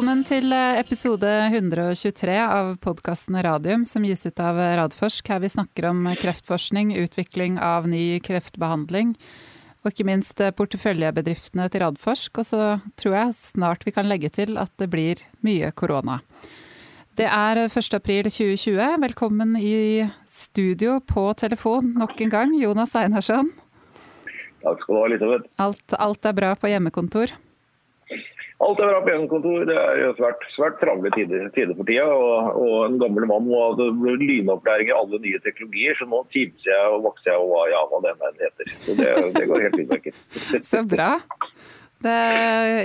Velkommen til eh, episode 123 av podkasten Radium, som gis ut av Radforsk. Her vi snakker om kreftforskning, utvikling av ny kreftbehandling, og ikke minst eh, porteføljebedriftene til Radforsk. Og så tror jeg snart vi kan legge til at det blir mye korona. Det er 1. april 2020. Velkommen i studio på telefon nok en gang, Jonas Einarsson. Takk skal du ha, Elisabeth. Alt, alt er bra på hjemmekontor? Alt er bra på hjemmekontor. Det er jo svært, svært travle tider, tider, for tida. Og, og, en gammel mann må ha lynopplæring i alle nye teknologier, så nå teamser jeg og vokser jeg og hva, ja, hva enn heter. Så det, det går helt utmerket. Så bra. Det,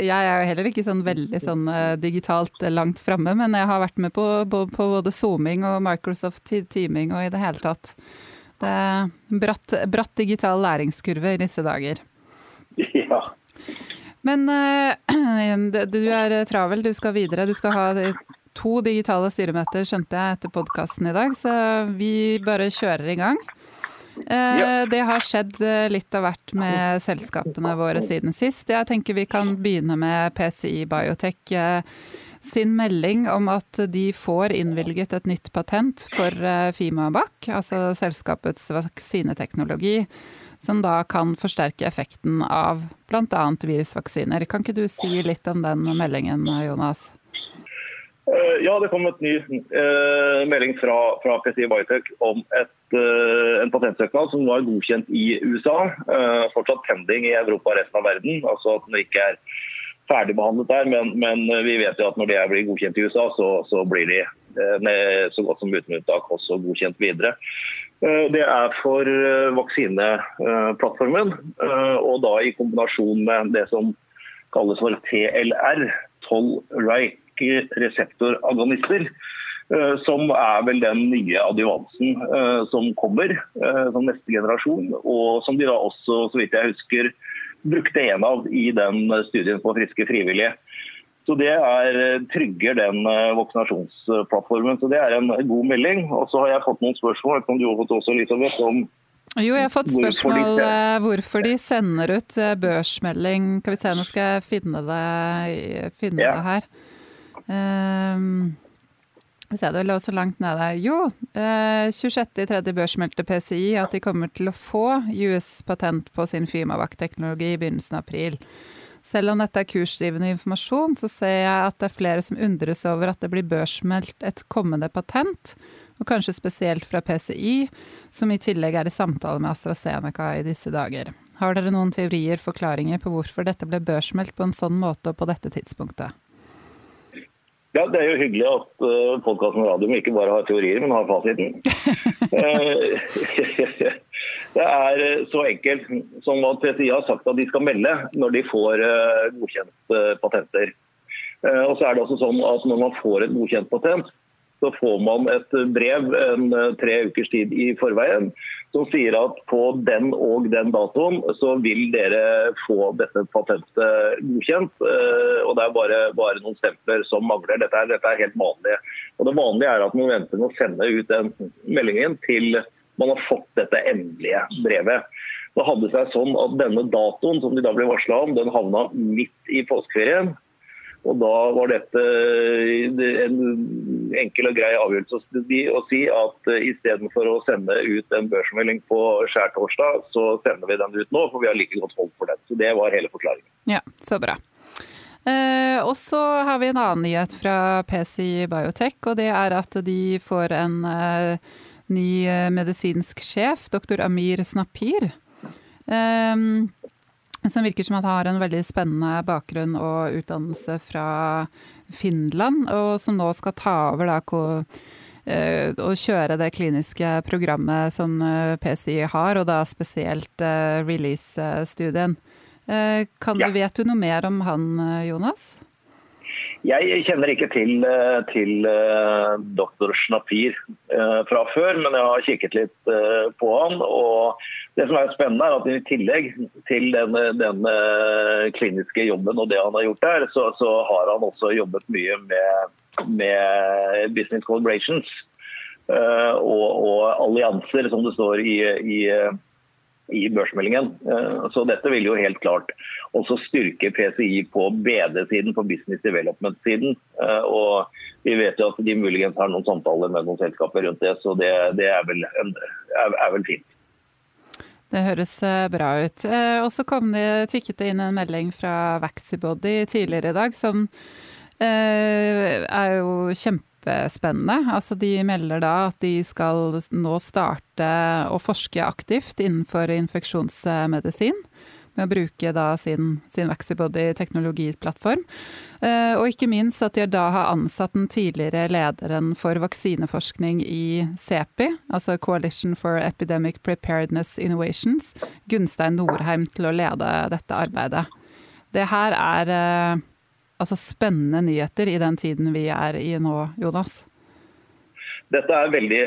jeg er jo heller ikke sånn veldig sånn eh, digitalt langt framme, men jeg har vært med på, på, på både Zooming og Microsoft Teaming og i det hele tatt. Det er bratt, bratt digital læringskurve i disse dager. Ja. Men uh, du er travel, du skal videre. Du skal ha to digitale styremøter, skjønte jeg, etter podkasten i dag, så vi bare kjører i gang. Uh. Det har skjedd eh, litt av hvert med selskapene våre siden sist. Jeg tenker vi kan begynne med PCI Biotech sin melding om at de får innvilget et nytt patent for Fimabac, altså selskapets vaksineteknologi som da kan forsterke effekten av bl.a. virusvaksiner. Kan ikke du si litt om den meldingen, Jonas? Eh, ja, det kom et ny eh, melding fra, fra PCI Biotech om et, eh, en patentsøknad som nå er godkjent i USA. Eh, fortsatt pending i Europa og resten av verden. altså at den ikke er ferdigbehandlet der, men, men, vi vet jo at når de blir godkjent i USA, så, så blir de så godt som uten unntak også godkjent videre. Eh, det er for eh, vaksineplattformen, eh, og da i kombinasjon med det som kalles for TLR, toll-like reseptoragonister. Som er vel den nye adjuvansen som kommer som neste generasjon. Og som de da også, så vidt jeg husker, brukte en av i den studien på friske frivillige. Så Det er, eh, trygger den eh, vaksinasjonsplattformen. Så Det er en god melding. Og så har jeg fått noen spørsmål om du har fått også, Elisabeth, om jo, jeg har fått spørsmål hvorfor de, eh, hvorfor de sender ut børsmelding. Kan vi se, nå skal jeg finne det, finne ja. det her. Um, vi ser det lå så langt nede. Jo, eh, 26.3. børsmeldte PCI at de kommer til å få US-patent på sin Fymavac-teknologi i begynnelsen av april. Selv om dette er kursdrivende informasjon, så ser jeg at det er flere som undres over at det blir børsmeldt et kommende patent, og kanskje spesielt fra PCI, som i tillegg er i samtale med AstraZeneca i disse dager. Har dere noen teorier, forklaringer på hvorfor dette ble børsmeldt på en sånn måte og på dette tidspunktet? Ja, Det er jo hyggelig at uh, eh, podkasten Radium ikke bare har teorier, men har fasiten. Eh, det er eh, så enkelt som at PCI har sagt at de skal melde når de får godkjent patenter. Og så er det også sånn at Når man får et godkjent patent, så får man et brev en tre ukers tid i forveien som sier at på den og den datoen så vil dere få dette patentet godkjent. Eh, og Det er bare, bare noen stempler som mangler. Dette er, dette er, helt vanlig. Og Det vanlige er at man venter med å sende ut den meldingen til man har fått dette endelige brevet. Det hadde seg sånn at Denne datoen som de da ble varsla om, den havna midt i påskeferien. Og Da var dette en enkel og grei avgjørelse å si at eh, istedenfor å sende ut en børsmelding på skjærtorsdag, så sender vi den ut nå, for vi har like godt hold for den. Så Det var hele forklaringen. Ja, så bra. Eh, og så har vi en annen nyhet fra PC Biotech, og det er at de får en eh, ny eh, medisinsk sjef, doktor Amir Snapir. Eh, som virker som at har en veldig spennende bakgrunn og utdannelse fra Finland, og som nå skal ta over da, eh, og kjøre det kliniske programmet som eh, PCI har, og da spesielt eh, release-studien. Kan, ja. Vet du noe mer om han, Jonas? Jeg kjenner ikke til, til doktor Snapir fra før, men jeg har kikket litt på han. og det som er spennende er at I tillegg til den, den kliniske jobben og det han har gjort der, så, så har han også jobbet mye med, med business collaborations uh, og, og, allianser, som det står i, i, i børsmeldingen. Eh, så dette vil jo helt klart også styrke PCI på BD-siden, på business development-siden. Eh, og vi vet jo at de muligens har noen samtaler med noen selskaper rundt det, så det, det er, vel, er, er, vel, fint. Det høres eh, bra ut. Og så kom det tikket inn en melding fra Vaxibody tidligere i dag, som er jo kjempespennende. Altså de melder da at de skal nå starte å forske aktivt innenfor infeksjonsmedisin. Med å bruke da sin, sin Vaxibody-teknologiplattform. Eh, og ikke minst at de da har ansatt den tidligere lederen for vaksineforskning i CEPI, altså Coalition for Epidemic Preparedness Innovations, Gunstein Norheim, til å lede dette arbeidet. Det her er eh, altså spennende nyheter i den tiden vi er i nå, Jonas? Dette er veldig,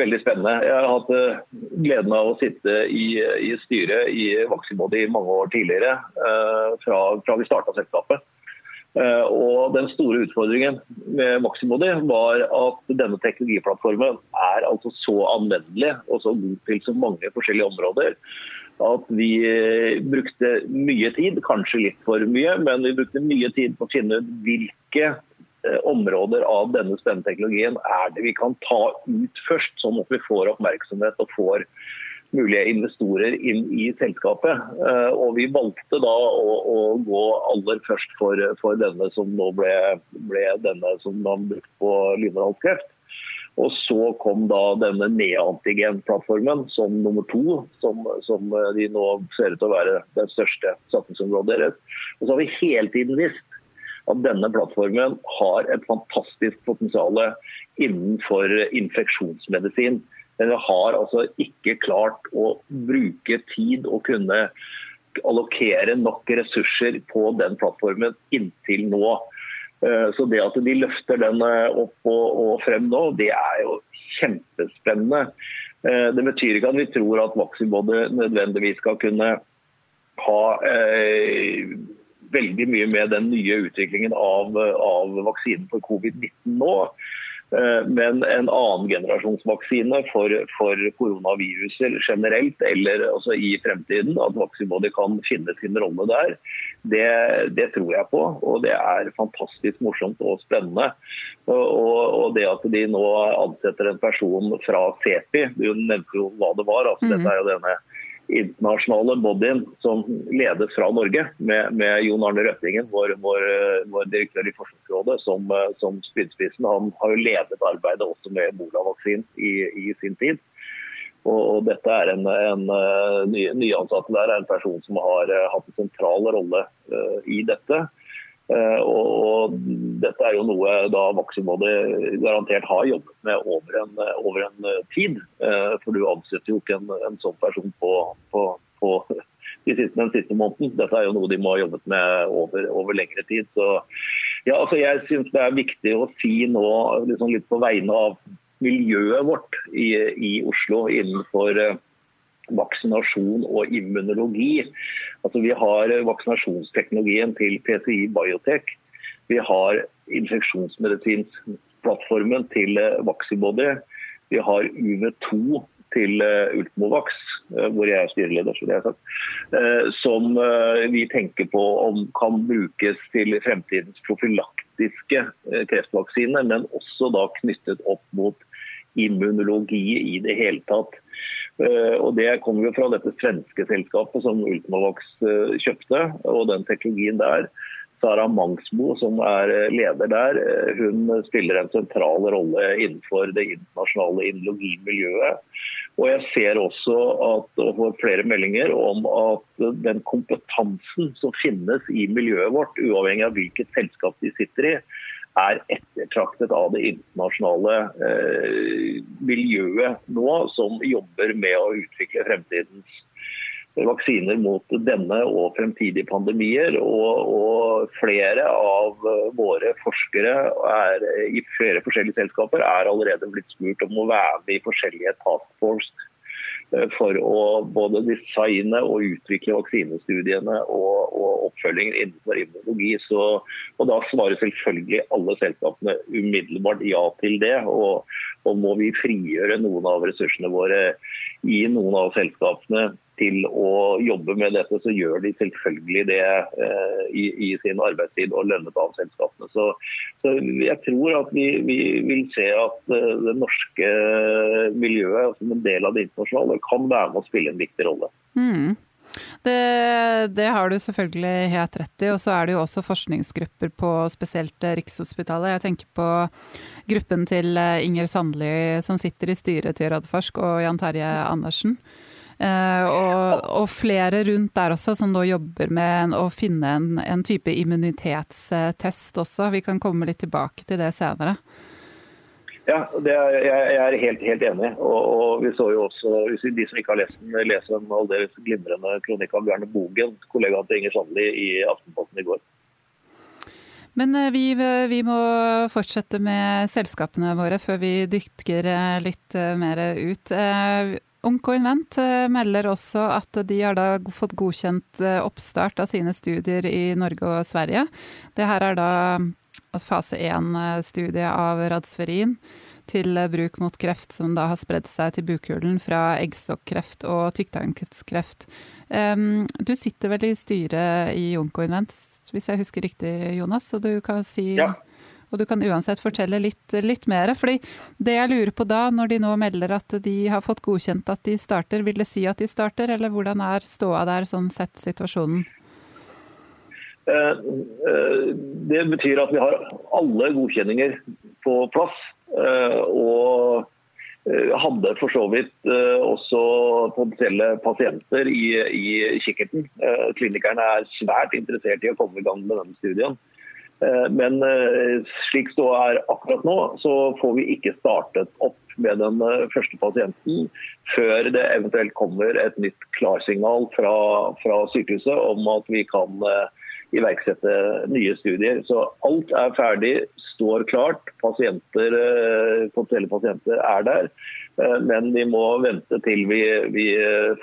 veldig spennende. Jeg har hatt eh, gleden av å sitte i, i styret i Vaximodi mange år tidligere, eh, fra, fra vi starta selskapet. Eh, og Den store utfordringen med Maximodi var at denne teknologiplattformen er altså så anvendelig og så god til så mange forskjellige områder at vi eh, brukte mye tid, kanskje litt for mye, men vi brukte mye tid på å finne ut hvilke eh, områder av denne spennende teknologien er det vi kan ta ut først, sånn at vi får oppmerksomhet og får mulige investorer inn i selskapet. Eh, og Vi valgte da å, å gå aller først for, for, denne som nå ble, ble denne som man brukte på livmorhalskreft. Og så kom da denne neantigen-plattformen som nummer to, som, som, de nå ser ut til å være det største satsingsområdet deres. Og så har vi hele tiden visst at denne plattformen har et fantastisk potensial innenfor infeksjonsmedisin. Men vi har altså ikke klart å bruke tid og kunne allokere nok ressurser på den plattformen inntil nå. Eh, så det at de løfter den eh, opp og, frem nå, det er jo kjempespennende. Eh, det betyr ikke at vi tror at Vaxibody nødvendigvis skal kunne ha veldig mye med den nye utviklingen av, av vaksinen for covid-19 nå. Eh, men en annen generasjonsvaksine for, for koronaviruser generelt, eller altså i fremtiden, at Vaxibody kan finne sin rolle der, det, det, tror jeg på. Og det er fantastisk morsomt og spennende. Og, og det at de nå ansetter en person fra CEPI, du nevnte jo hva det var. altså mm. Dette er jo denne internasjonale bodyen som ledes fra Norge, med, med Jon Arne Røttingen, vår, vår, vår, direktør i Forskningsrådet, som, som spydspissen. Han har jo ledet arbeidet også med Ebola-vaksinen i, i, sin tid. Og, og dette er en, en ny, nyansatte der er en person som har hatt en sentral rolle uh, i dette. Uh, og, og, Dette er jo noe da Maximody garantert har jobbet med over en, over en tid. Uh, for du ansetter jo ikke en, en sånn person på, på, på de siste, den siste måneden. Dette er jo noe de må ha jobbet med over, over lengre tid. Så ja, altså Jeg syns det er viktig å si nå liksom litt på vegne av miljøet vårt i, i Oslo innenfor vaksinasjon og immunologi. Altså, vi har vaksinasjonsteknologien til PCI Biotech. Vi har infeksjonsmedisinsplattformen til eh, Vaxibody. Vi har UV2 til Ultmovax, Ultimovax, eh, hvor jeg er styreleder, er sagt, som vi tenker på om kan brukes til fremtidens profylaktiske kreftvaksiner, men også da knyttet opp mot immunologi i det hele tatt. Eh, og Det kommer jo fra dette svenske selskapet som Ultimavax eh, kjøpte, og den teknologien der. Sara Mangsbo, som er eh, leder der, hun spiller en sentral rolle innenfor det internasjonale ideologimiljøet. Og jeg ser også at, og får flere meldinger om at den kompetansen som finnes i miljøet vårt, uavhengig av hvilket selskap de sitter i, er ettertraktet av det internasjonale eh, miljøet nå, som jobber med å utvikle fremtidens vaksiner mot denne og fremtidige pandemier. Og, og flere av våre forskere er, i flere forskjellige selskaper er allerede blitt spurt om å være med i forskjellige task Eh, for å både designe og utvikle vaksinestudiene og, og oppfølgingen innenfor immunologi. Så, og Da svarer selvfølgelig alle selskapene umiddelbart ja til det. Og, og må vi frigjøre noen av ressursene våre i noen av selskapene til å jobbe med dette, så gjør de selvfølgelig det eh, i, i, sin arbeidstid og lønnet av selskapene. Så, så jeg tror at vi, vi, vil se at eh, det norske miljøet som en del av det internasjonale kan være med å spille en viktig rolle. Mm. Det, det, har du selvfølgelig helt rett i. Og så er det jo også forskningsgrupper på spesielt Rikshospitalet. Jeg tenker på gruppen til Inger Sandli som sitter i styret til Radforsk, og Jan Terje Andersen. Eh, og, og, flere rundt der også som nå jobber med å finne en, en type immunitetstest også. Vi kan komme litt tilbake til det senere. Ja, er, jeg er helt, helt enig. Og, og, vi så jo også, hvis De som ikke har lest den, leser en aldeles glimrende kronikk av Bjarne Bogen, kollegaen til Inger Sandli, i Aftenposten i går. Men eh, vi, vi, må fortsette med selskapene våre før vi dykker eh, litt mer ut. Onco Invent melder også at de har da fått godkjent oppstart av sine studier i Norge og Sverige. Det her er da fase én-studie av Radsferin til bruk mot kreft som da har spredd seg til bukhulen fra eggstokkreft og tykktarmkreft. Du sitter vel i styret i Onkoinvent, hvis jeg husker riktig, Jonas? Og du kan si ja. Og du kan uansett fortelle litt, litt mer. fordi det jeg lurer på da, når de nå melder at de har fått godkjent at de starter, vil det si at de starter, eller hvordan er ståa der, sånn sett situasjonen? Eh, eh, det betyr at vi har alle godkjenninger på plass. Eh, og hadde for så vidt også potensielle pasienter i, i kikkerten. Klinikerne er svært interessert i å komme i gang med denne studien. Men slik ståa er akkurat nå, så får vi ikke startet opp med den første pasienten før det eventuelt kommer et nytt klarsignal fra, fra sykehuset om at vi kan iverksette nye studier. Så alt er ferdig, står klart. Pasienter, eh, potensielle pasienter er der. Eh, men vi må vente til vi, vi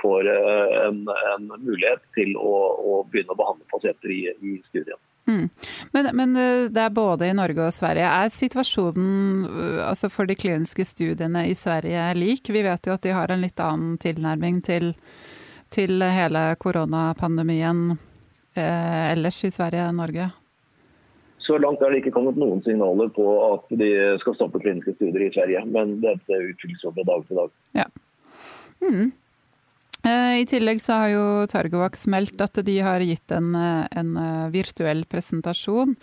får eh, en, en, mulighet til å, å, begynne å behandle pasienter i, i studien. Mm. Men, men, det er både i Norge og Sverige. Er situasjonen altså for de kliniske studiene i Sverige lik? Vi vet jo at de har en litt annen tilnærming til, til hele koronapandemien eh, ellers i Sverige enn Norge? Så langt er det ikke kommet noen signaler på at de skal stoppe kliniske studier i Sverige. Men dette utfylles fra dag til dag. Ja. Mm. Eh, I tillegg så har jo Targovax meldt at de har gitt en, en eh, virtuell presentasjon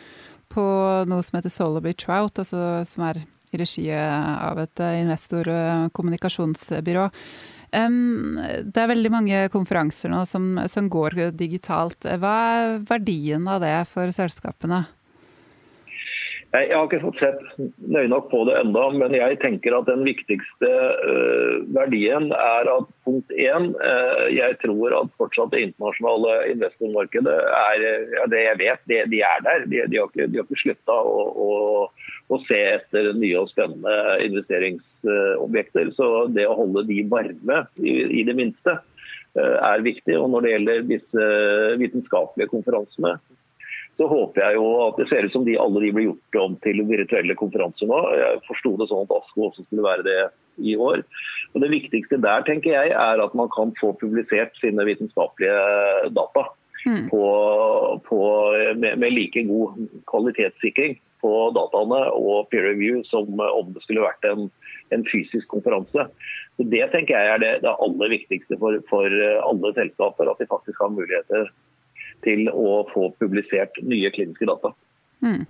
på noe som heter Solaby Trout, altså som er i regi av et investorkommunikasjonsbyrå. Um, Det er veldig mange konferanser nå som, som går digitalt. Hva er verdien av det for selskapene? Jeg har ikke fått sett nøye nok på det enda, men jeg tenker at den viktigste uh, verdien er at punkt én, uh, jeg tror at fortsatt det internasjonale investormarkedet er det jeg vet, de, de er der. De, de, har ikke, de ikke slutta å, å, å, se etter nye og spennende investeringsobjekter. Så det å holde de varme, i, i det minste, uh, er viktig. Og når det gjelder disse vitenskapelige konferansene, så håper jeg jo at det ser ut som de, alle de blir gjort om til virtuelle konferanser nå. Jeg forsto det sånn at ASKO også skulle være det i år. Og Det viktigste der tenker jeg, er at man kan få publisert sine vitenskapelige data mm. på, på, med, med, like god kvalitetssikring på dataene og peer review som om det skulle vært en, en fysisk konferanse. Så Det tenker jeg er det, det aller viktigste for, for alle selskaper, at de faktisk har muligheter til å få publisert nye kliniske data. Mm.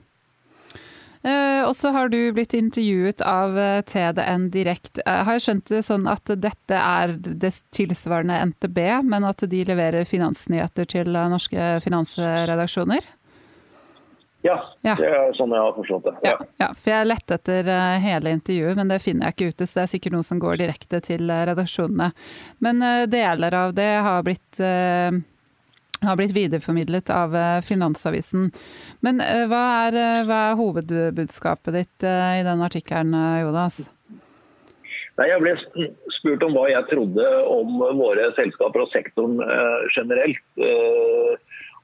Eh, og så har du blitt intervjuet av eh, TDN Direkt. Eh, har jeg skjønt det sånn at dette er det tilsvarende NTB, men at de leverer finansnyheter til norske finansredaksjoner? Ja, ja, det er sånn jeg har forstått det. Ja. ja, for jeg lette etter hele intervjuet, men det finner jeg ikke ute. Så det er sikkert noe som går direkte til redaksjonene. Men deler av det har blitt har blitt videreformidlet av eh, Finansavisen. Men eh, hva er, eh, hva er hovedbudskapet ditt i den artikkelen, Jonas? Nei, jeg ble spurt om hva jeg trodde om våre selskaper og sektoren generelt.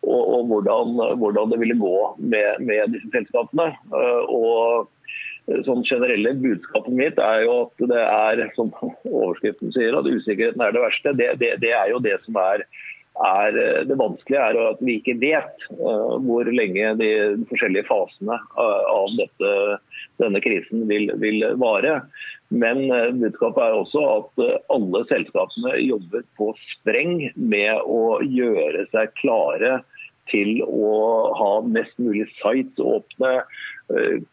Og, og hvordan, hvordan, det ville gå med, med disse selskapene. Og sånn generelle budskapet mitt er jo at det er, som overskriften sier, at usikkerheten er det verste. Det, det, det er jo det som er, er, det vanskelige, er at vi ikke vet uh, hvor lenge de forskjellige fasene uh, av dette, denne krisen vil, vil vare. Men budskapet er også at alle selskapene jobber på spreng med å gjøre seg klare til å ha mest mulig sites åpne, Eh,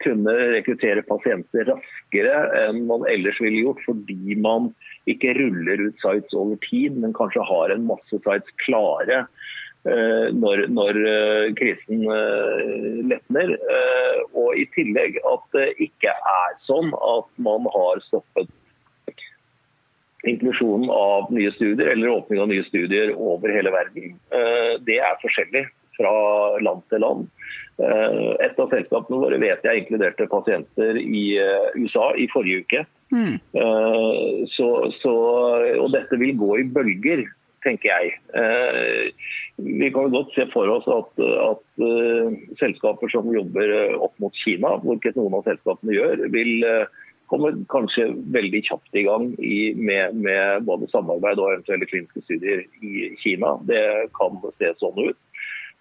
kunne rekruttere pasienter raskere enn man ellers ville gjort, fordi man ikke ruller ut sites over tid, men kanskje har en masse sites klare eh, når, når eh, krisen letner. Og i tillegg at det ikke er sånn at man har stoppet inklusjonen av nye studier eller åpning av nye studier over hele verden. Det er forskjellig fra land til land. Eh, et av selskapene våre vet jeg inkluderte pasienter i eh, USA i forrige uke. Mm. Så, så, og dette vil gå i bølger, tenker jeg. Vi kan godt se for oss at, at selskaper som jobber opp mot Kina, hvilket noen av selskapene gjør, vil komme kanskje veldig kjapt i gang i, med, med, både samarbeid og eventuelle kliniske studier i Kina. Det kan se sånn ut.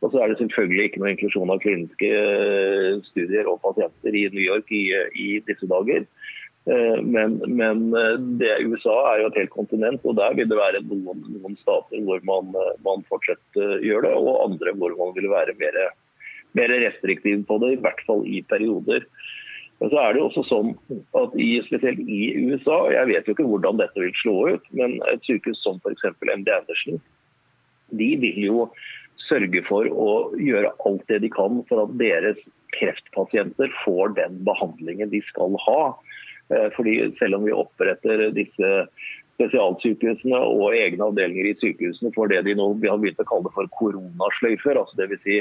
Og så er det selvfølgelig ikke noe inklusjon av kliniske eh, studier og pasienter i New York i, i disse dager. Eh, men, men eh, det, USA er jo et helt kontinent, og der vil det være noen, noen stater hvor man, man, fortsatt gjør det, og andre hvor man vil være mer, mer restriktiv på det, i hvert fall i perioder. Men så er det jo også sånn at i, Spesielt i USA, jeg vet jo ikke hvordan dette vil slå ut, men et sykehus som f.eks. MD Andersen, de vil jo sørge for å gjøre alt det de kan for at deres kreftpasienter får den behandlingen de skal ha. Eh, fordi Selv om vi oppretter disse spesialsykehusene og egne avdelinger i sykehusene for det de nå har begynt å kalle for koronasløyfer, altså dvs. Si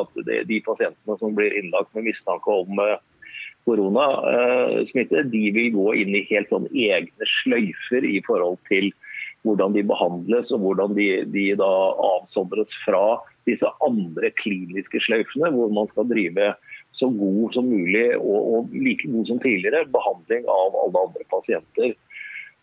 at de pasientene som blir innlagt med mistanke om eh, koronasmitte, de vil gå inn i helt sånn egne sløyfer i forhold til hvordan de behandles og hvordan de, de da avsondres fra disse andre kliniske sløyfene, hvor man skal drive så god som mulig og, og like god som tidligere behandling av alle andre pasienter.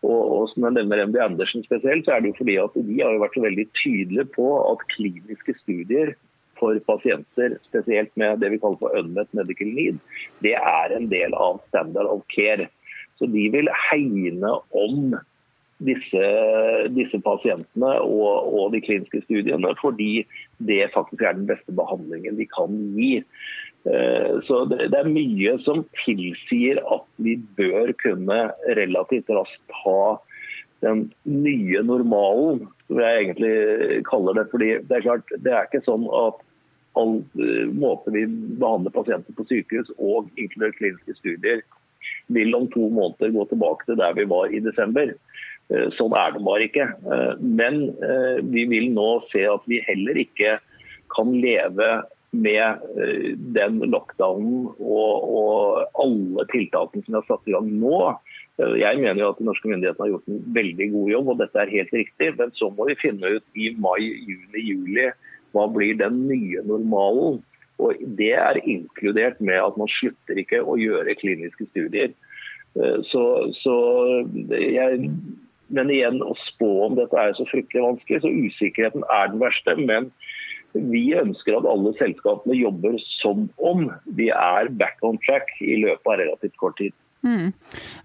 Og, og som jeg nevner MD Andersen spesielt, så er det jo fordi at de har vært så veldig tydelige på at kliniske studier for pasienter, spesielt med det vi kaller for unmet medical need, det er en del av standard of care. Så de vil hegne om disse, disse pasientene og, og, de kliniske studiene, fordi det faktisk er den beste behandlingen de kan gi. Eh, så det, er mye som tilsier at vi bør kunne relativt raskt ha den nye normalen, som jeg egentlig kaller det. fordi Det er klart, det er ikke sånn at all uh, måte vi behandler pasienter på sykehus og inkludert kliniske studier, vil om to måneder gå tilbake til der vi var i desember. Eh, sånn er det bare ikke. Eh, men eh, vi vil nå se at vi heller ikke kan leve med den lockdownen og, og alle tiltakene som er satt i gang nå. Jeg mener jo at de norske myndighetene har gjort en veldig god jobb, og dette er helt riktig. Men så må vi finne ut i mai, juni, juli hva blir den nye normalen. Og Det er inkludert med at man slutter ikke å gjøre kliniske studier. Så, så jeg men igjen, å spå om dette er så fryktelig vanskelig, så usikkerheten er den verste. Men vi ønsker at alle selskapene jobber som om de er back on track i løpet av relativt kort tid. Mm.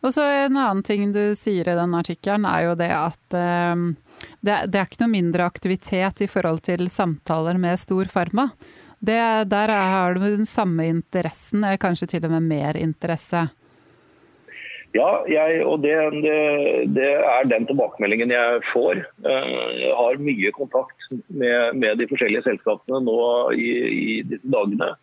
Og så En annen ting du sier i den artikkelen, er jo det at eh, det, det, er ikke noe mindre aktivitet i forhold til samtaler med stor farma. Det, der har du den samme interessen, eller kanskje til og med mer interesse. Ja, jeg, og det, det, det, er den tilbakemeldingen jeg får. Eh, jeg har mye kontakt med, med de forskjellige selskapene nå i, i disse dagene.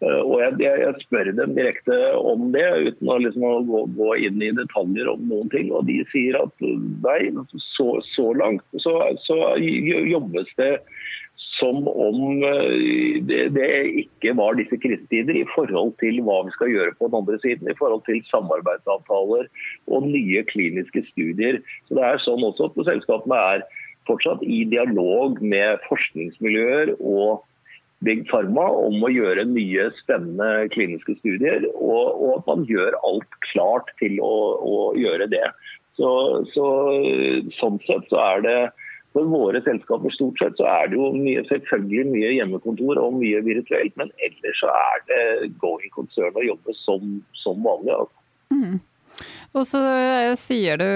Eh, og jeg, jeg, spør dem direkte om det, uten å, liksom, å gå, gå, inn i detaljer om noen ting. Og de sier at nei, så, så langt så, så jobbes det som om eh, det, ikke var disse krisetider i forhold til hva vi skal gjøre på den andre siden. I forhold til samarbeidsavtaler og nye kliniske studier. Så det er sånn også at Selskapene er fortsatt i dialog med forskningsmiljøer og Big Pharma om å gjøre nye, spennende kliniske studier. Og, og at man gjør alt klart til å, å gjøre det. Så, så, sånn sett så er det for våre selskaper stort sett så er det jo mye, selvfølgelig mye hjemmekontor og mye virtuelt, men ellers så er det going concern å jobbe som, som vanlig. Altså. Mm. Og så eh, sier du,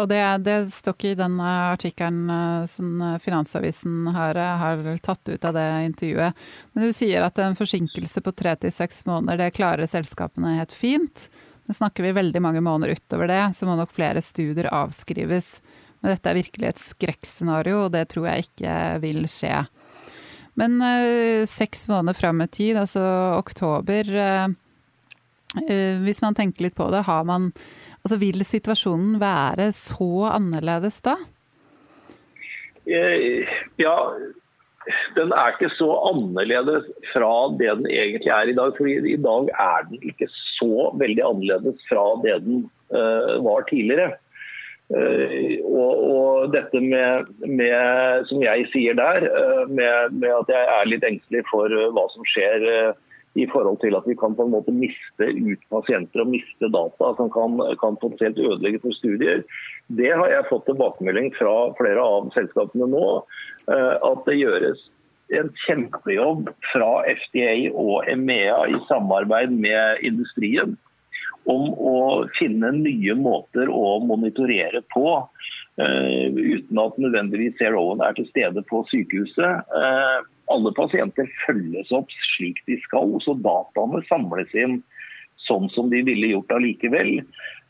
og det, det står ikke i den artikkelen eh, som Finansavisen har, har, tatt ut av det intervjuet, men du sier at en forsinkelse på tre til seks måneder, det klarer selskapene helt fint. Men snakker vi veldig mange måneder utover det, så må nok flere studier avskrives. Men dette er virkelig et skrekkscenario, og det tror jeg ikke vil skje. Men øh, seks måneder fram i tid, altså oktober øh, Eh, hvis man tenker litt på det, har man Altså vil situasjonen være så annerledes da? Ja, den er ikke så annerledes fra det den egentlig er i dag. For i dag er den ikke så veldig annerledes fra det den var tidligere. Uh, og, og, dette med, med, som jeg sier der, uh, med, med, at jeg er litt engstelig for hva som skjer i forhold til at vi kan på en måte miste ut pasienter og miste data som kan, kan potensielt ødelegge for studier. Det har jeg fått tilbakemelding fra flere av selskapene nå. Eh, at det gjøres en kjempejobb fra FDA og EMEA i samarbeid med industrien om å finne nye måter å monitorere på. Uh, uten at nødvendigvis CRO-en er til stede på sykehuset. Uh, alle pasienter følges opp slik de skal, så dataene samles inn sånn som de ville gjort allikevel.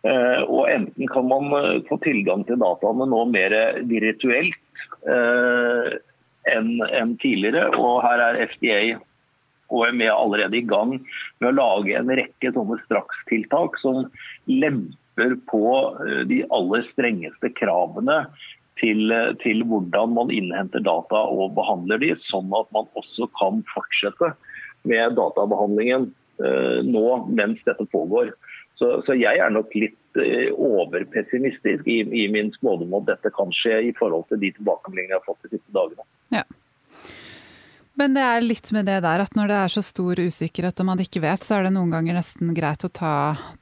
Uh, og enten kan man få tilgang til dataene nå mer virtuelt enn tidligere, og her er FDA med allerede i gang med å lage en rekke sånne strakstiltak som lemper på de aller strengeste kravene til, til, hvordan man innhenter data og behandler de, sånn at man også kan fortsette med databehandlingen eh, nå mens dette pågår. Så, så, jeg er nok litt eh, overpessimistisk i, i min spådom at dette kan skje i forhold til de tilbakemeldingene jeg har fått de siste dagene. Ja. Men det er litt med det der at når det er så stor usikkerhet og man ikke vet, så er det noen ganger nesten greit å ta,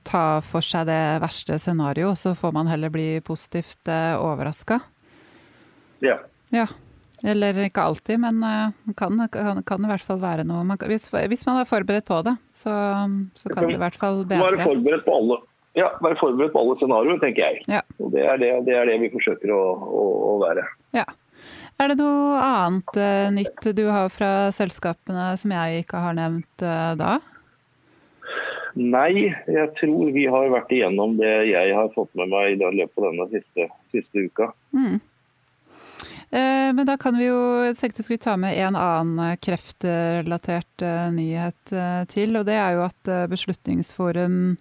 ta for seg det verste scenarioet, så får man heller bli positivt eh, overraska. Ja. ja. Eller ikke alltid, men uh, kan, kan, kan, i hvert fall være noe man, hvis, hvis, man er forberedt på det, så, så kan det i hvert fall bedre. Være forberedt på alle, ja, være forberedt på alle scenarioer, tenker jeg. Ja. Og det er det, det er det, vi forsøker å, å, å, være. Ja. Er det noe annet uh, nytt du har fra selskapene som jeg ikke har nevnt uh, da? Nei, jeg tror vi har vært igjennom det jeg har fått med meg i løpet av denne siste, siste uka. Mm. Eh, men da kan vi jo tenkte vi skulle ta med en annen kreftrelatert eh, nyhet til. Og det er jo at Beslutningsforum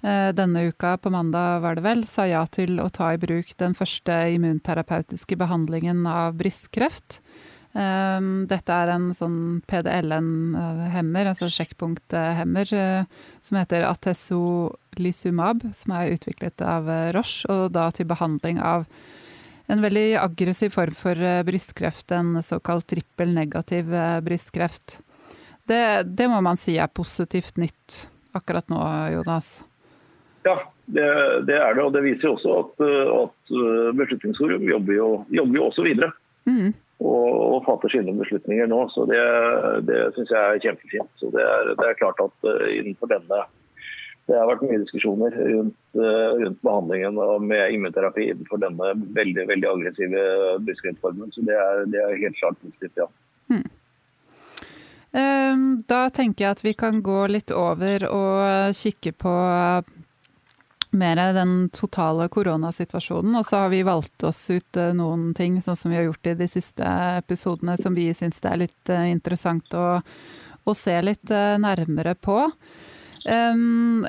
denne uka, på mandag var det vel, sa ja til å ta i bruk den første immunterapeutiske behandlingen av brystkreft. Dette er en sånn PDLN-hemmer, altså sjekkpunkthemmer, som heter Atesolysumab, som er utviklet av Roche, og da til behandling av en veldig aggressiv form for eh, brystkreft, en såkalt trippel negativ brystkreft. Det, det, må man si er positivt nytt akkurat nå, Jonas? Ja, det, det er det. Og det viser jo også at, eh, at Beslutningsforum jobber jo, jobber jo også videre. Mm. Og, og, fatter sine beslutninger nå. Så det, det syns jeg er kjempefint. Så det er, det er klart at innenfor denne det har vært mye diskusjoner rundt, eh, rundt behandlingen med immunterapi for denne veldig veldig aggressive brystkreftformen. Så det er, det er, helt klart positivt, ja. Hmm. Ehm, da tenker jeg at vi kan gå litt over og kikke på mer den totale koronasituasjonen. Og så har vi valgt oss ut eh, noen ting, sånn som vi har gjort i de siste episodene, som vi syns det er litt eh, interessant å, å se litt nærmere på. Um,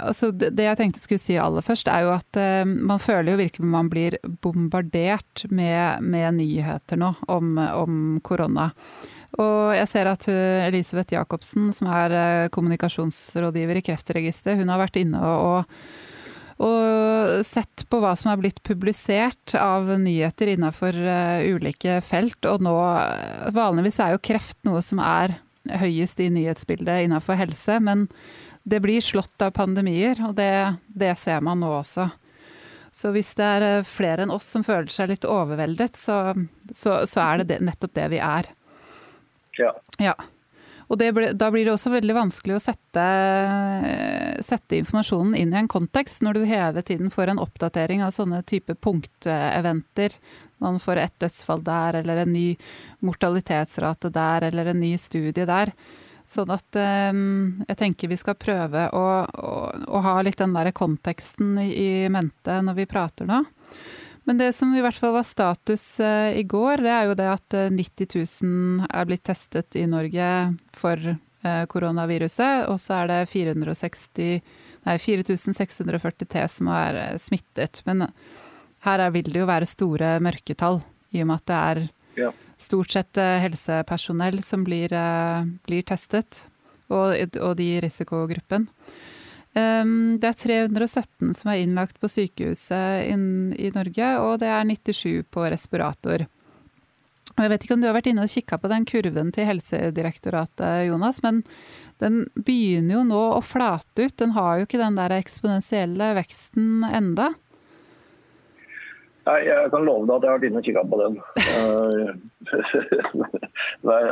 altså det, jeg tenkte skulle si aller først, er jo at uh, man føler jo virkelig man blir bombardert med, med nyheter nå om, om, korona. Og jeg ser at Elisabeth Jacobsen, som er kommunikasjonsrådgiver i Kreftregisteret, hun har vært inne og, og sett på hva som er blitt publisert av nyheter innenfor ulike felt. Og nå Vanligvis er jo kreft noe som er høyest i nyhetsbildet innenfor helse, men det blir slått av pandemier, og det, det ser man nå også. Så hvis det er eh, flere enn oss som føler seg litt overveldet, så, så, så er det, det, nettopp det vi er. Ja. ja. Og ble, da blir det også veldig vanskelig å sette, sette, informasjonen inn i en kontekst, når du hele tiden får en oppdatering av sånne type punkteventer. Man får et dødsfall der, eller en ny mortalitetsrate der, eller en ny studie der. Sånn at um, jeg tenker vi skal prøve å, å, å ha litt den der konteksten i, mente når vi prater nå. Men det som i hvert fall var status uh, i går, det er jo det at 90 eh, 000 er blitt testet i Norge for uh, koronaviruset. Og så er det 460, nei, 4643 som er smittet. Men her vil det jo være store mørketall, i og med at det er ja stort sett eh, helsepersonell som blir, eh, blir testet, og, og, de i risikogruppen. Um, det er 317 som er innlagt på sykehuset i Norge, og det er 97 på respirator. Jeg vet ikke om du har vært inne og kikka på den kurven til Helsedirektoratet, Jonas, men den begynner jo nå å flate ut. Den har jo ikke den der eksponentielle veksten enda. Nei, Jeg kan love deg at jeg har vært inne og kikka på den. Eh,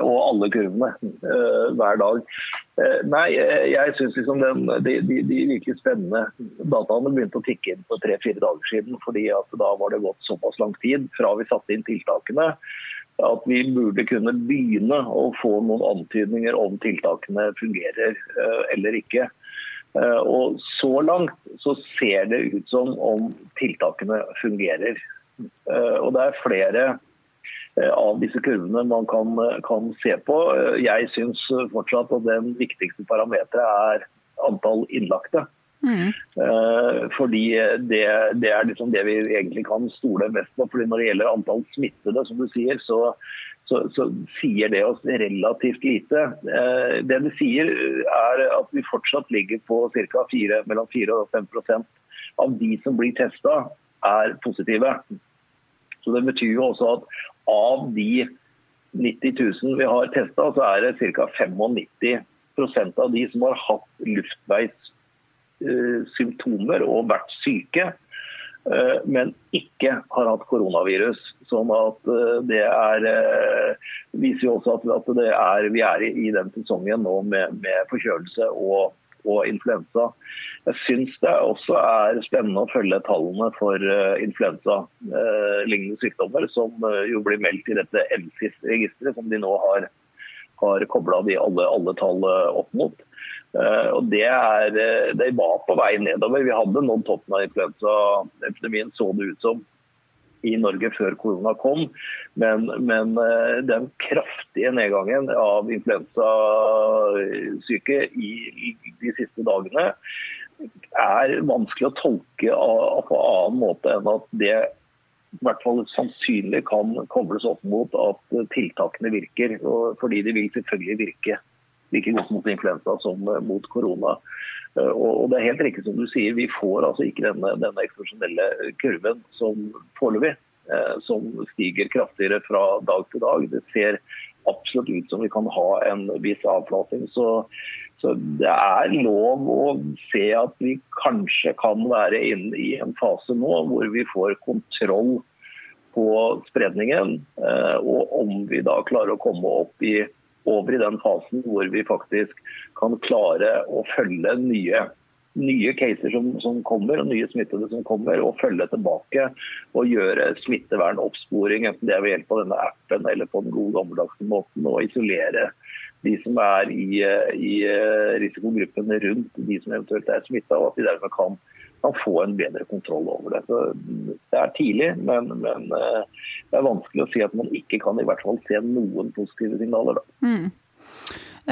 og alle kurvene eh, hver dag. Eh, nei, jeg syns liksom de, de, de, virkelig spennende dataene begynte å tikke inn for tre-fire dager siden. fordi da var det gått såpass lang tid fra vi satte inn tiltakene at vi burde kunne begynne å få noen antydninger om tiltakene fungerer eller ikke. Eh, og så langt så ser det ut som om tiltakene fungerer. Eh, og det er flere eh, av disse kurvene man kan, kan se på. Jeg syns fortsatt at den viktigste parameteret er antall innlagte. Mm. Fordi det, det, er liksom det vi egentlig kan stole mest på. fordi Når det gjelder antall smittede, som du sier, så, så, så, sier det oss relativt lite. Eh, det det sier, er at vi fortsatt ligger på ca. mellom 4 og 5% av de som blir testa, er positive. Så Det betyr jo også at av de 90 000 vi har testa, så er det ca. 95% av de som har hatt luftveissymptomer og vært syke. Eh, men ikke har hatt koronavirus. Sånn at eh, det er, eh, viser jo også at, er, vi er i den sesongen nå med, med forkjølelse og, og, influensa. Jeg syns det også er spennende å følge tallene for influensa-lignende sykdommer, som jo blir meldt i dette MSIS-registeret, som de nå har, har kobla alle, alle tall opp mot. Eh, og det, er, eh, det var på vei nedover. Vi hadde nådd toppen av influensaepidemien, så det ut som, i Norge før korona kom. Men, men eh, den kraftige nedgangen av influensasyke i, i, de siste dagene er vanskelig å tolke på annen måte enn at det i hvert fall sannsynlig kan kobles opp mot at tiltakene virker. Fordi de vil selvfølgelig virke like godt mot influensa som eh, mot korona. Eh, og det er helt riktig som du sier, Vi får altså ikke denne, denne eksplosjonelle kurven som foreløpig, eh, som stiger kraftigere fra dag til dag. Det ser absolutt ut som vi kan ha en viss avflating. Så, så det er lov å se at vi kanskje kan være inne i en fase nå hvor vi får kontroll på spredningen. Og om vi da klarer å komme opp i over i den fasen hvor vi faktisk kan klare å følge nye, nye caser som, som, kommer, og nye smittede som kommer, og følge tilbake og gjøre smittevernoppsporing, enten det er ved hjelp av denne appen eller på den gode gammeldagse måten, og isolere de som er i, i risikogruppen rundt de som eventuelt er smitta, og at de dermed kan kan få en bedre kontroll over det. Så det er tidlig, men, men, eh, det er vanskelig å si at man ikke kan i hvert fall se noen positive signaler. Mm.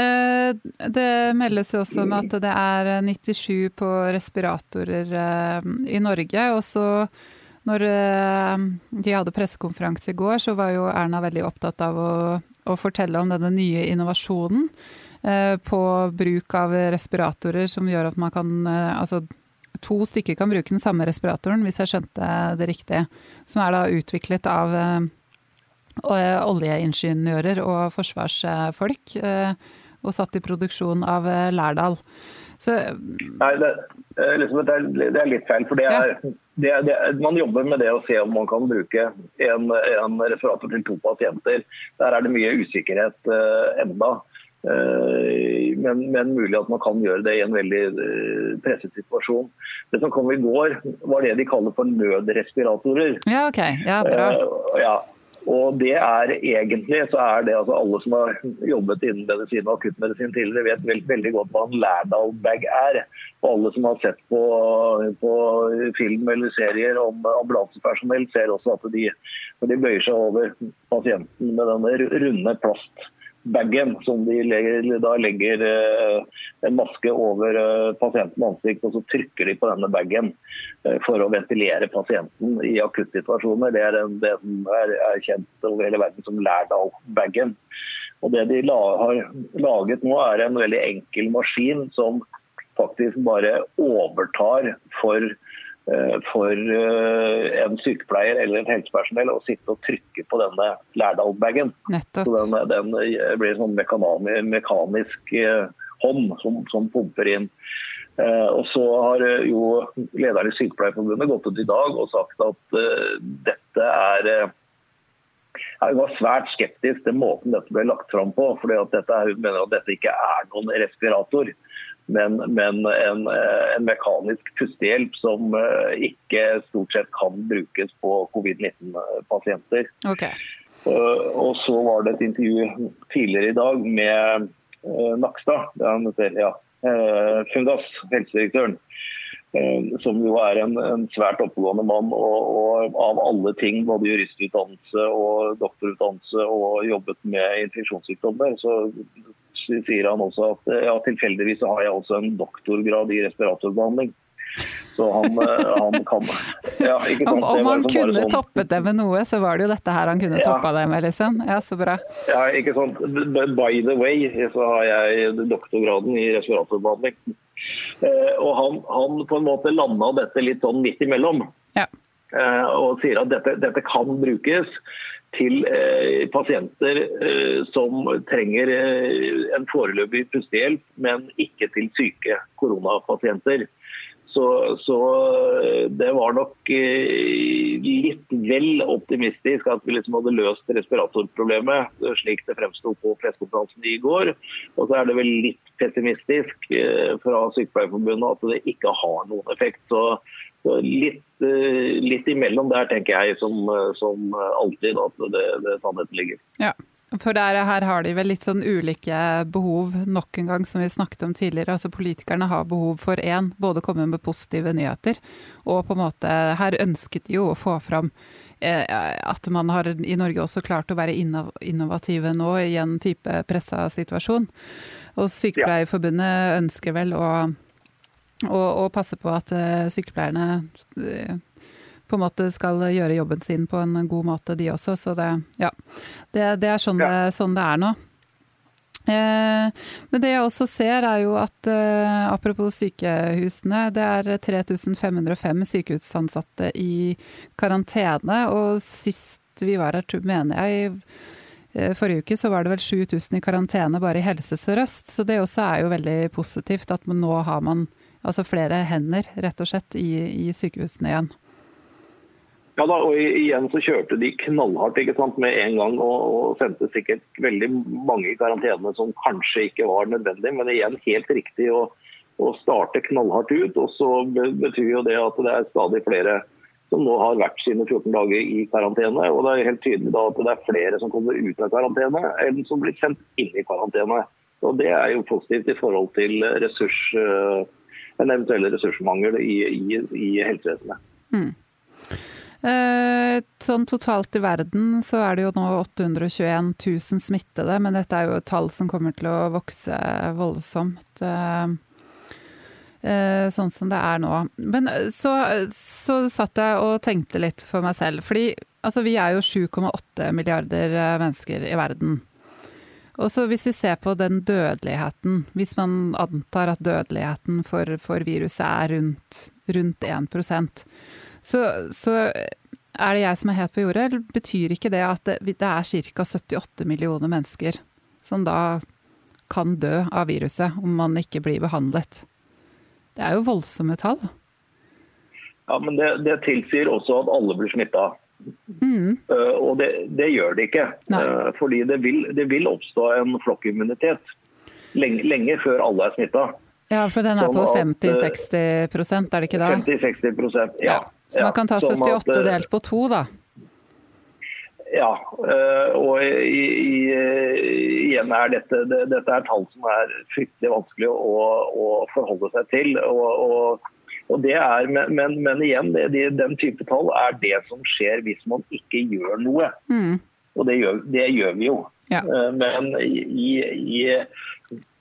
Eh, det meldes jo også om at det er 97 på respiratorer eh, i Norge. og så når de hadde pressekonferanse i går, så var jo Erna veldig opptatt av å, å fortelle om denne nye innovasjonen på bruk av respiratorer som gjør at man kan altså to stykker kan bruke den samme respiratoren, hvis jeg skjønte det riktig. Som er da utviklet av oljeingeniører og forsvarsfolk. Og satt i produksjon av Lærdal. Så, Nei, det, liksom, det, er litt feil. for det er, ja. det, Man jobber med det å se om man kan bruke en, en respirator til to pasienter. Der er det mye usikkerhet enda. Uh, men, men, mulig at man kan gjøre det i en veldig uh, presset situasjon. Det som kom i går, var det de kaller for nødrespiratorer. Ja, ok. Ja, bra. Uh, ja. Og det er egentlig så er det altså Alle som har jobbet innen medisin og akuttmedisin tidligere, vet veld, veldig godt hva en Lærdal-bag er. Og alle som har sett på, på, film eller serier om ambulansepersonell, ser også at de, de bøyer seg over pasienten med denne runde plast bagen som de legger, da legger eh, en maske over eh, pasientens ansikt, og så trykker de på denne bagen eh, for å ventilere pasienten i akuttsituasjoner. Det er det som er, er kjent over hele verden som Lærdal-bagen. Og Det de la, har laget nå, er en veldig enkel maskin som faktisk bare overtar for for eh, en sykepleier eller en helsepersonell å sitte og trykke på denne Lærdal-bagen. Den, den, blir en sånn mekanisk eh, hånd som, som pumper inn. Og så har jo lederen i Sykepleierforbundet gått ut i dag og sagt at dette er jeg var svært skeptisk til måten dette ble lagt fram på. fordi at dette, mener at dette ikke er noen respirator men, men en, eh, en, mekanisk pustehjelp som eh, ikke stort sett kan brukes på covid-19-pasienter. Okay. Og så var det et intervju tidligere i dag med eh, Nakstad, ja, Fungas, helsedirektøren. Som jo er en, en svært oppegående mann, og, og, av alle ting, både juristutdannelse og doktorutdannelse og jobbet med infeksjonssykdommer, så sier han også at ja, tilfeldigvis har jeg også en doktorgrad i respiratorbehandling. Så han, eh, han kan ja, Om, om han kunne sånn, toppet det med noe, så var det jo dette her han kunne ja, toppa det med, liksom. Ja, så bra. Ja, ikke sant. By the way, så har jeg doktorgraden i respiratorbehandling. Eh, og han, han på en måte landa dette litt sånn midt imellom. Ja. Eh, og sier at dette, dette kan brukes til eh, pasienter eh, som trenger eh, en foreløpig pustehjelp, men ikke til syke koronapasienter. Så, så, det var nok litt vel optimistisk at vi liksom hadde løst respiratorproblemet, slik det fremsto på pressekonferansen i går. Og så er det vel litt pessimistisk fra Sykepleierforbundet at det ikke har noen effekt. Så litt, eh, litt, imellom der, tenker jeg, som, eh, som alltid, at det, det sannheten ligger. Ja. For der, her har de vel litt sånn ulike behov, nok en gang, som vi snakket om tidligere. Altså Politikerne har behov for én, både komme med positive nyheter, og på en måte Her ønsket de jo å få fram eh, at man har i Norge også klart å være innovative nå i en type pressa situasjon. Og Sykepleierforbundet ønsker vel å å, å passe på at uh, sykepleierne uh, på en måte skal gjøre jobben sin på en god måte, de også. Så det, ja. det, det er sånn, ja. det, sånn, det, er nå. Eh, men det jeg også ser er jo at eh, apropos sykehusene, det er 3505 sykehusansatte i karantene. Og sist vi var her, mener jeg, eh, forrige uke så var det vel 7000 i karantene bare i Helse Sør-Øst. Så det også er jo veldig positivt at nå har man altså flere hender, rett og slett, i, i sykehusene igjen. Ja da, og igjen så kjørte de knallhardt ikke sant, med en gang og, og sendte sikkert veldig mange i karantene som kanskje ikke var nødvendig, men igjen helt riktig å, å starte knallhardt ut. Og så betyr jo det at det er stadig flere som nå har vært sine 14 dager i karantene. Og det er helt tydelig da at det er flere som kommer ut av karantene enn som blir sendt inn i karantene. Og Det er jo positivt i forhold til ressurs en eventuell ressursmangel i, i, i helsevesenet. Mm. Eh, sånn totalt i verden så er det jo nå 821 000 smittede, men dette er jo et tall som kommer til å vokse voldsomt. Eh, eh, sånn som det er nå. Men så, så satt jeg og tenkte litt for meg selv. Fordi altså, vi er jo 7,8 milliarder mennesker i verden. Og så Hvis vi ser på den dødeligheten, hvis man antar at dødeligheten for, for viruset er rundt, rundt 1 så, så er det jeg som er het på jordet, eller betyr ikke det at det, det er ca. 78 millioner mennesker som da kan dø av viruset om man ikke blir behandlet? Det er jo voldsomme tall. Ja, men det, det tilsier også at alle blir smitta. Mm. Uh, og det, det, gjør det ikke. Uh, fordi det vil, det vil, oppstå en flokkimmunitet lenge, lenge før alle er smitta. Ja, for den er sånn på 50-60 er det ikke da? 50-60 ja. ja. Så man kan ta 78 sånn at, delt på to, da? Ja. Uh, og i, i, igjen er dette, det, dette er tall som er fryktelig vanskelig å, å forholde seg til. og, og og det er, men, men igjen, det, den type tall er det som skjer hvis man ikke gjør noe. Mm. Og det gjør, det gjør, vi jo. Ja. Eh, men i, i,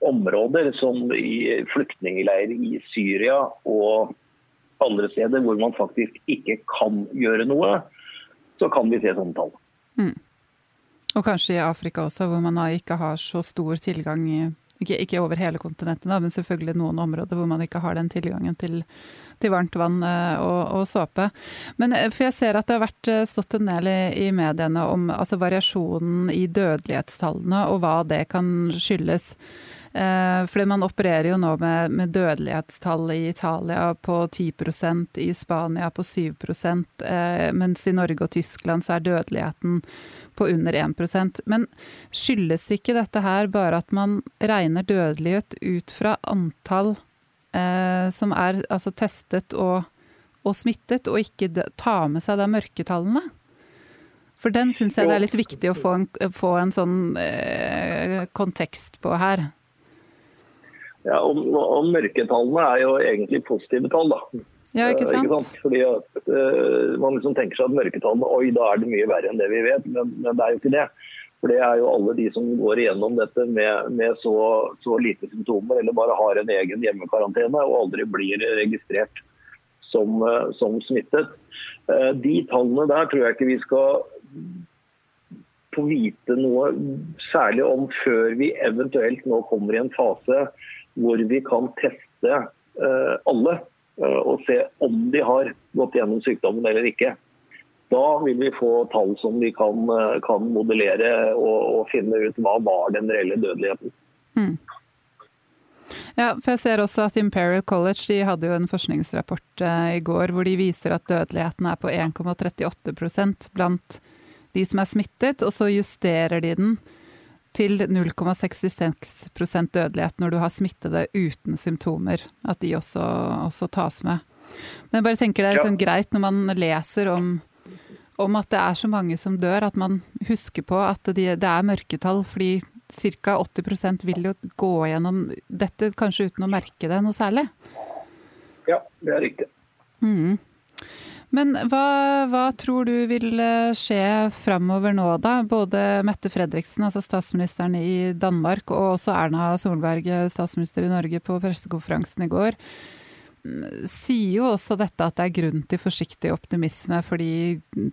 områder som i flyktningleirer i Syria og andre steder hvor man faktisk ikke kan gjøre noe, så kan vi se sånne tall. Mm. Og kanskje i Afrika også, hvor man ikke har så stor tilgang ikke, ikke, over hele kontinentet, men selvfølgelig noen områder hvor man ikke har den tilgangen til, til varmt vann eh, og, og, såpe. Men eh, for jeg ser at det har vært eh, stått en del i, i mediene om altså variasjonen i dødelighetstallene og hva det kan skyldes. Eh, fordi man opererer jo nå med, med dødelighetstall i Italia på 10% i Spania på 7 eh, mens i Norge og Tyskland så er dødeligheten på under 1% Men skyldes ikke dette her bare at man regner dødelighet ut fra antall eh, som er altså testet og, og, smittet, og ikke ta med seg de mørketallene? For den syns jeg det er litt viktig å få en, få en sånn eh, kontekst på her. Ja, og, og, mørketallene er jo egentlig positive tall, da. Ja, ikke sant? Eh, ikke sant? Fordi at, eh, Man liksom tenker seg at mørketallene oi, da er det mye verre enn det vi vet, men, men, det er jo ikke det. For Det er jo alle de som går igjennom dette med, med så, så, lite symptomer, eller bare har en egen hjemmekarantene og aldri blir registrert som, uh, som smittet. Eh, de tallene der tror jeg ikke vi skal få vite noe særlig om før vi eventuelt nå kommer i en fase hvor vi kan teste eh, alle eh, og se om de har gått gjennom sykdommen eller ikke. Da vil vi få tall som vi kan, eh, kan modellere og, og, finne ut hva var den reelle dødeligheten. Mm. Ja, for jeg ser også at Imperial College de hadde jo en forskningsrapport eh, i går hvor de viser at dødeligheten er på 1,38% blant de som er smittet, og så justerer de den til 0,66% dødelighet når du har smittede uten symptomer. At de også, også tas med. Men jeg bare tenker det er sånn greit når man leser om, om, at det er så mange som dør, at man husker på at de, det er mørketall. Fordi ca. 80% vil jo gå gjennom dette kanskje uten å merke det noe særlig. Ja, det er riktig. Mm. Men hva, hva, tror du vil eh, skje framover nå, da? Både Mette Fredriksen, altså statsministeren i Danmark, og også Erna Solberg, statsminister i Norge, på pressekonferansen i går, mm, sier jo også dette at det er grunn til forsiktig optimisme fordi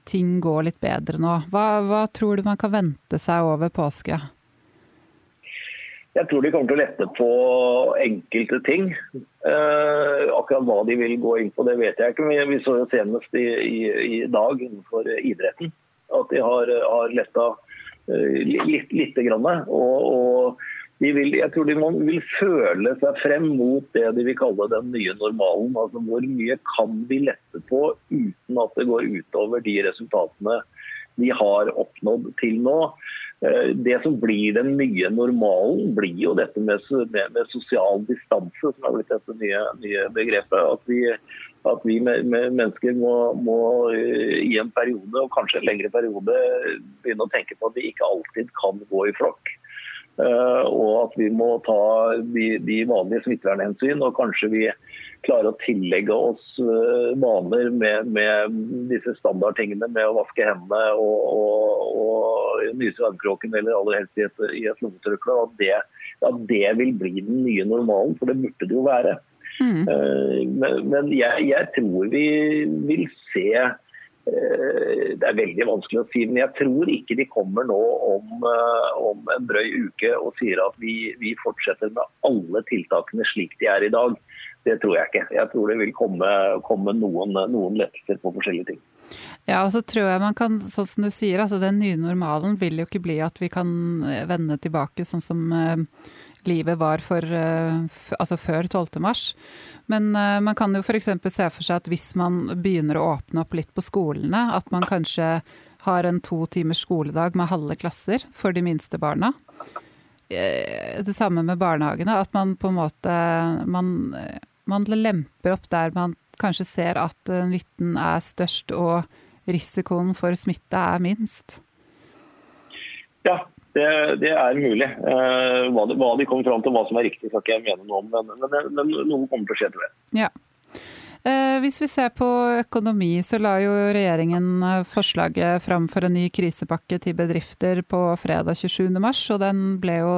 ting går litt bedre nå. Hva, hva tror du man kan vente seg over påske? Jeg tror de kommer til å lette på enkelte ting. Eh, akkurat hva de vil gå inn på, det vet jeg ikke. Men vi så jo senest i, i, i dag innenfor idretten at de har, har letta eh, litt, lite grann. Og, og vil, jeg tror de vil føle seg frem mot det de vil kalle den nye normalen. Altså Hvor mye kan vi lette på uten at det går utover de resultatene vi har oppnådd til nå. Eh, det som blir den nye normalen, blir jo dette med, med, med sosial distanse, som har blitt dette nye, nye begrepet. At vi, at vi med, mennesker må, må, eh, i en periode, og kanskje en lengre periode, begynne å tenke på at vi ikke alltid kan gå i flokk. Uh, og at vi må ta de, de vanlige smittevernhensyn, og kanskje vi klare å tillegge oss eh, vaner med, med disse standardtingene med å vaske hendene og, og, og nyse i eller aller helst i et, i et lommetørkle. At, det, at det vil bli den nye normalen, for det burde det jo være. Mm. Eh, men, men jeg, jeg, tror vi vil se det er veldig vanskelig å si, men jeg tror ikke de kommer nå om, om en drøy uke og sier at vi, vi, fortsetter med alle tiltakene slik de er i dag. Det tror jeg ikke. Jeg tror det vil komme, komme noen, noen lettelser på forskjellige ting. Ja, og så tror jeg man kan, sånn som du sier, altså den nye normalen vil jo ikke bli at vi kan vende tilbake sånn som uh, livet var for, uh, altså før 12. mars. Men uh, man kan jo f.eks. se for seg at hvis man begynner å åpne opp litt på skolene, at man kanskje har en to timers skoledag med halve klasser for de minste barna. Det samme med barnehagene, at man på en måte man, man lemper opp der man kanskje ser at nytten er størst og risikoen for smitte er minst? Ja, det, det er mulig. Eh, hva, de, hva, de kommer fram til, hva som er riktig, skal ikke jeg mene noe om. Men, men, men noe kommer til å skje til det. Ja. Eh, hvis vi ser på økonomi, så la jo regjeringen eh, forslaget fram for en ny krisepakke til bedrifter på fredag 27.3, og den ble jo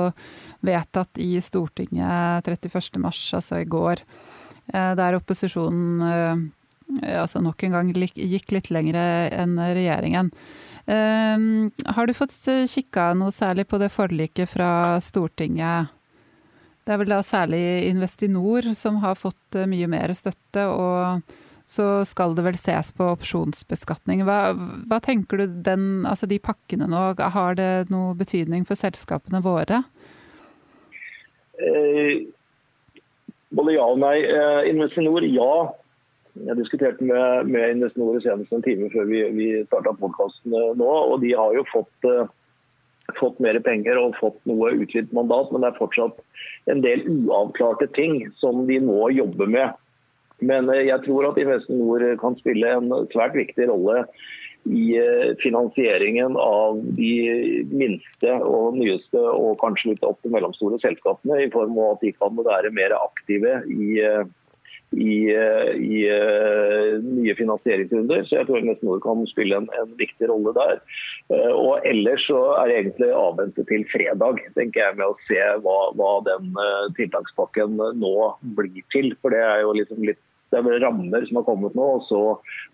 vedtatt i Stortinget 31.3, altså i går. Der opposisjonen altså nok en gang gikk litt lengre enn regjeringen. Har du fått eh, kikka noe særlig på det forliket fra Stortinget? Det er vel da særlig Investinor som har fått eh, mye mer støtte, og så skal det vel ses på opsjonsbeskatning. Hva, hva tenker du den, altså de pakkene nå, har det noe betydning for selskapene våre? Eh, både ja og nei. Eh, Investinor, ja. Jeg diskuterte med, med Investinor senest en time før vi, vi starta podkasten nå. og De har jo fått, uh, fått mer penger og fått noe utvidet mandat, men det er fortsatt en del uavklarte ting som de nå jobber med. Men jeg tror at Investinor kan spille en svært viktig rolle i uh, finansieringen av de minste og nyeste og kanskje litt opp til mellomstore selskapene, i form av at de kan være mer aktive i i, eh, i nye finansieringsrunder. Så jeg tror Investinor kan spille en, en, viktig rolle der. Og ellers så er det egentlig avvente til fredag, tenker jeg, med å se hva, hva den tiltakspakken nå blir til. For det er jo liksom litt det er rammer som har kommet nå, og så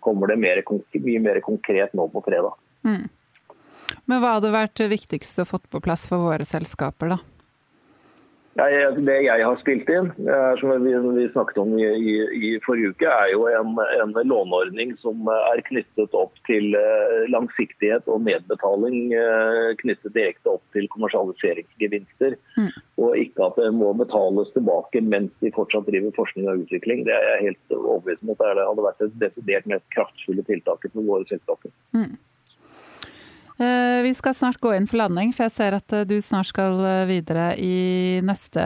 kommer det mer, mye mer konkret nå på fredag. Mm. Men hva hadde vært viktigst å fått på plass for våre selskaper, da? Det jeg har spilt inn, eh, som vi, snakket om i, i, i, forrige uke, er jo en, en, låneordning som er knyttet opp til eh, langsiktighet og nedbetaling eh, knyttet direkte opp til kommersialiseringsgevinster. Mm. Og ikke at det må betales tilbake mens de fortsatt driver forskning og utvikling. Det er jeg helt overbevist om at det hadde vært et desidert mest kraftfulle tiltaket for våre selskaper. Mm. Eh, vi skal snart gå inn for landing, for jeg ser at eh, du snart skal eh, videre i neste,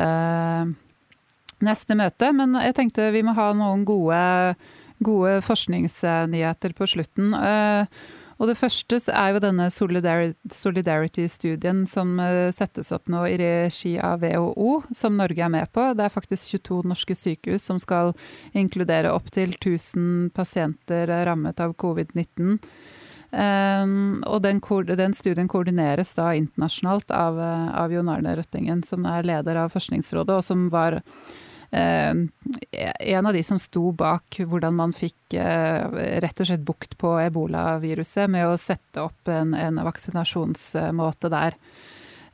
neste møte. Men jeg tenkte vi må ha noen gode, gode forskningsnyheter på slutten. Og det første er jo denne Solidarity-studien som settes opp nå i regi av WHO, som Norge er med på. Det er faktisk 22 norske sykehus som skal inkludere opptil 1000 pasienter rammet av covid-19. Um, og den, den, studien koordineres da internasjonalt av, eh, av Jon Arne Røttingen, som er leder av Forskningsrådet, og som var uh, en av de som sto bak hvordan man fikk uh, rett og slett bukt på ebolaviruset med å sette opp en, en vaksinasjonsmåte der.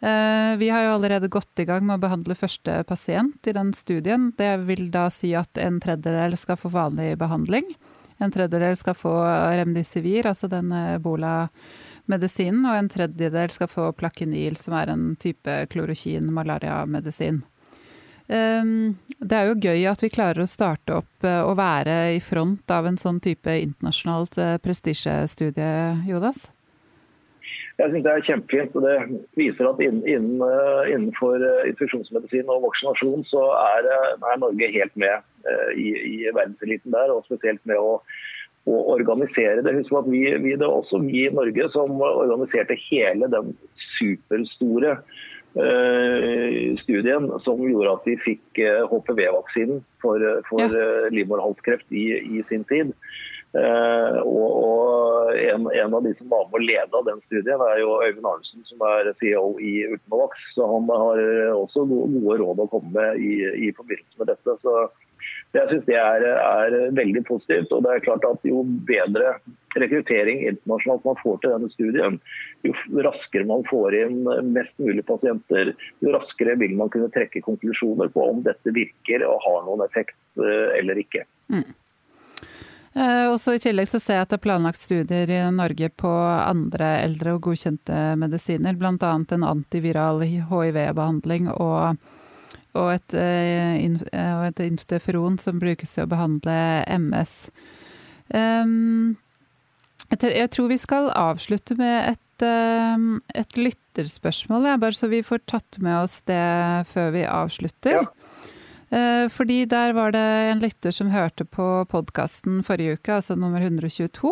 Uh, vi har jo allerede gått i gang med å behandle første pasient i den studien. Det vil da si at en tredjedel skal få vanlig behandling. En tredjedel skal få remdesivir, altså den ebola-medisinen, og en tredjedel skal få plakinil, som er en type klorokin-malaria-medisin. Ehm, det er jo gøy at vi klarer å starte opp og eh, være i front av en sånn type internasjonalt eh, prestisjestudie, Jodas? Jeg synes Det er kjempefint. og Det viser at innen, eh, innenfor infeksjonsmedisin og vaksinasjon så er, er Norge helt med Eh, i, i verdenseliten der, og spesielt med å, å organisere det. Husk at vi, vi, Det var også vi i Norge som organiserte hele den superstore uh, studien som gjorde at vi fikk HPV-vaksinen for, for ja. livmorhalskreft i, i, sin tid. Uh, og, og en, en, av de som var med å lede den studien, er jo Øyvind Arnesen, som er CEO i Ultimovax. Så han har også gode, råd å komme med i, i forbindelse med dette. Så jeg syns det er, er, veldig positivt. og det er klart at Jo bedre rekruttering internasjonalt man får til denne studien, jo raskere man får inn mest mulig pasienter, jo raskere vil man kunne trekke konklusjoner på om dette virker og har noen effekt eller ikke. Mm. Eh, også I tillegg så ser jeg at det er planlagt studier i Norge på andre eldre og godkjente medisiner, bl.a. en antiviral hiv-behandling og, og, et, eh, eh, og et interferon som brukes til å behandle MS. Jeg tror vi skal avslutte med et, et lytterspørsmål, bare så vi får tatt med oss det før vi avslutter. Ja. Eh, fordi der var det en lytter som hørte på podkasten forrige uke, altså nummer 122,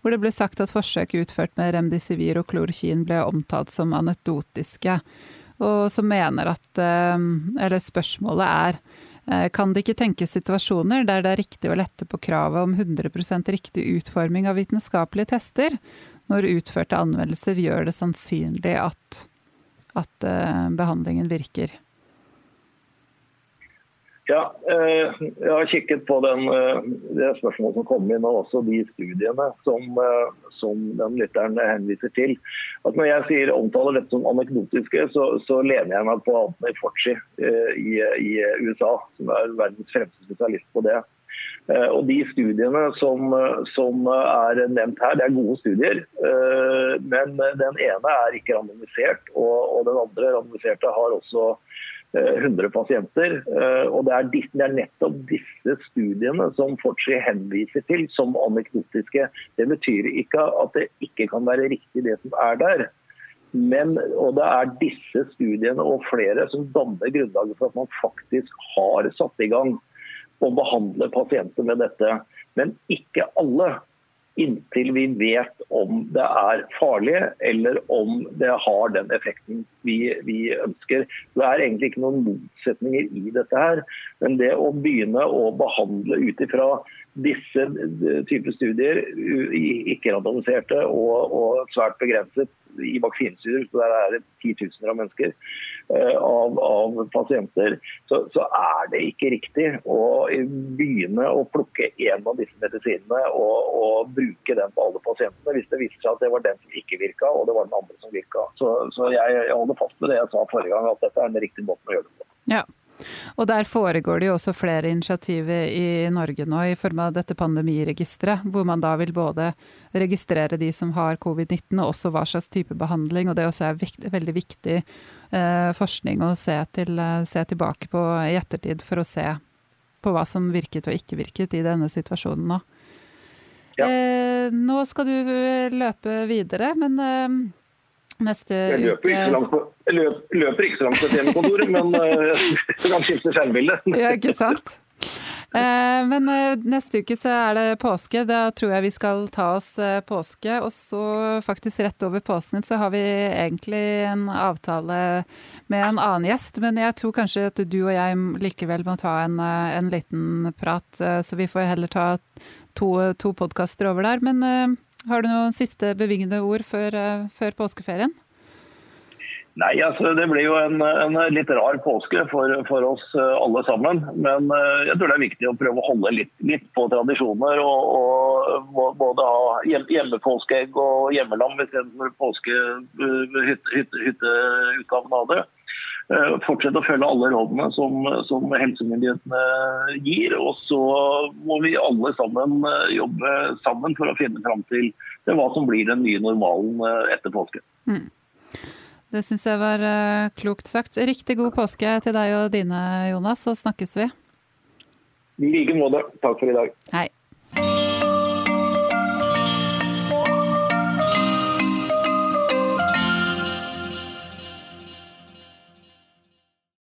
hvor det ble sagt at forsøk utført med remdesivir og klorokin ble omtalt som anekdotiske, og som mener at eh, Eller spørsmålet er eh, kan det ikke tenkes situasjoner der det er riktig å lette på kravet om 100% riktig utforming av vitenskapelige tester, når utførte anvendelser gjør det sannsynlig at, at behandlingen virker? Ja, eh, jeg har kikket på den, eh, det spørsmålet som kom inn, og også de studiene som, eh, som den lytteren henviser til. At når jeg sier omtaler dette som anekdotiske, så, så lener jeg meg på Anthony Forci i, i, USA, som er verdens fremste spesialist på det. Og De studiene som, som, er nevnt her, det er gode studier. Men den ene er ikke randomisert, og, og den andre randomiserte har også 100 eh, pasienter. Eh, og det er, disse, det er, nettopp disse studiene som Fortsi henviser til som anekdotiske. Det betyr ikke at det ikke kan være riktig det som er der. Men, og Det er disse studiene og flere som danner grunnlaget for at man faktisk har satt i gang å behandle pasienter med dette. Men ikke alle inntil vi vet om det er farlig, eller om det har den effekten vi, vi, ønsker. Det er egentlig ikke noen motsetninger i dette her. Men det å begynne å behandle ut ifra disse typer studier, ikke-randomiserte og, og svært begrenset i vaksinestudier, så der er det titusener av mennesker, eh, av, av pasienter, så, så, er det ikke riktig å begynne å plukke en av disse medisinene og, og, bruke den på alle pasientene, hvis det viser seg at det var den som ikke virka, og det var den andre som virka. Så, så jeg, jeg, holder fast med det jeg sa forrige gang, at dette er den riktige måten å gjøre det på. Ja. Og der foregår det jo også flere initiativer i Norge nå i form av dette pandemiregisteret, hvor man da vil både registrere de som har covid-19 og også hva slags type behandling. Og det også er viktig, veldig viktig eh, forskning å se, til, eh, se tilbake på i ettertid for å se på hva som virket og ikke virket i denne situasjonen nå. Ja. Eh, nå skal du løpe videre, men eh, neste jeg løper uke langt jeg løp, løper ikke så langt på et men eh, jeg kan skifte skjermbilde. ja, ikke sant. Eh, men eh, neste uke så er det påske. Da tror jeg vi skal ta oss påske. Og så faktisk rett over påsken så har vi egentlig en avtale med en annen gjest. Men jeg tror kanskje at du og jeg likevel må ta en, en liten prat. Så vi får heller ta to, to podkaster over der. Men har du noen siste bevingede ord før, eh, før påskeferien? Nei, altså Det blir jo en, en litt rar påske for, for, oss eh, alle sammen. Men eh, jeg tror det er viktig å prøve å holde litt, litt på tradisjoner. Og, og både ha hjemmepåskeegg og hjemmelam istedenfor påskehytteutgaven hytte, av det. Eh, fortsette å følge alle rådene som, som, helsemyndighetene gir. Og så må vi alle sammen eh, jobbe sammen for å finne fram til hva som blir den nye normalen eh, etter påske. Mm. Det syns jeg var klokt sagt. Riktig god påske til deg og dine, Jonas, så snakkes vi. I like måte. Takk for i dag. Hei.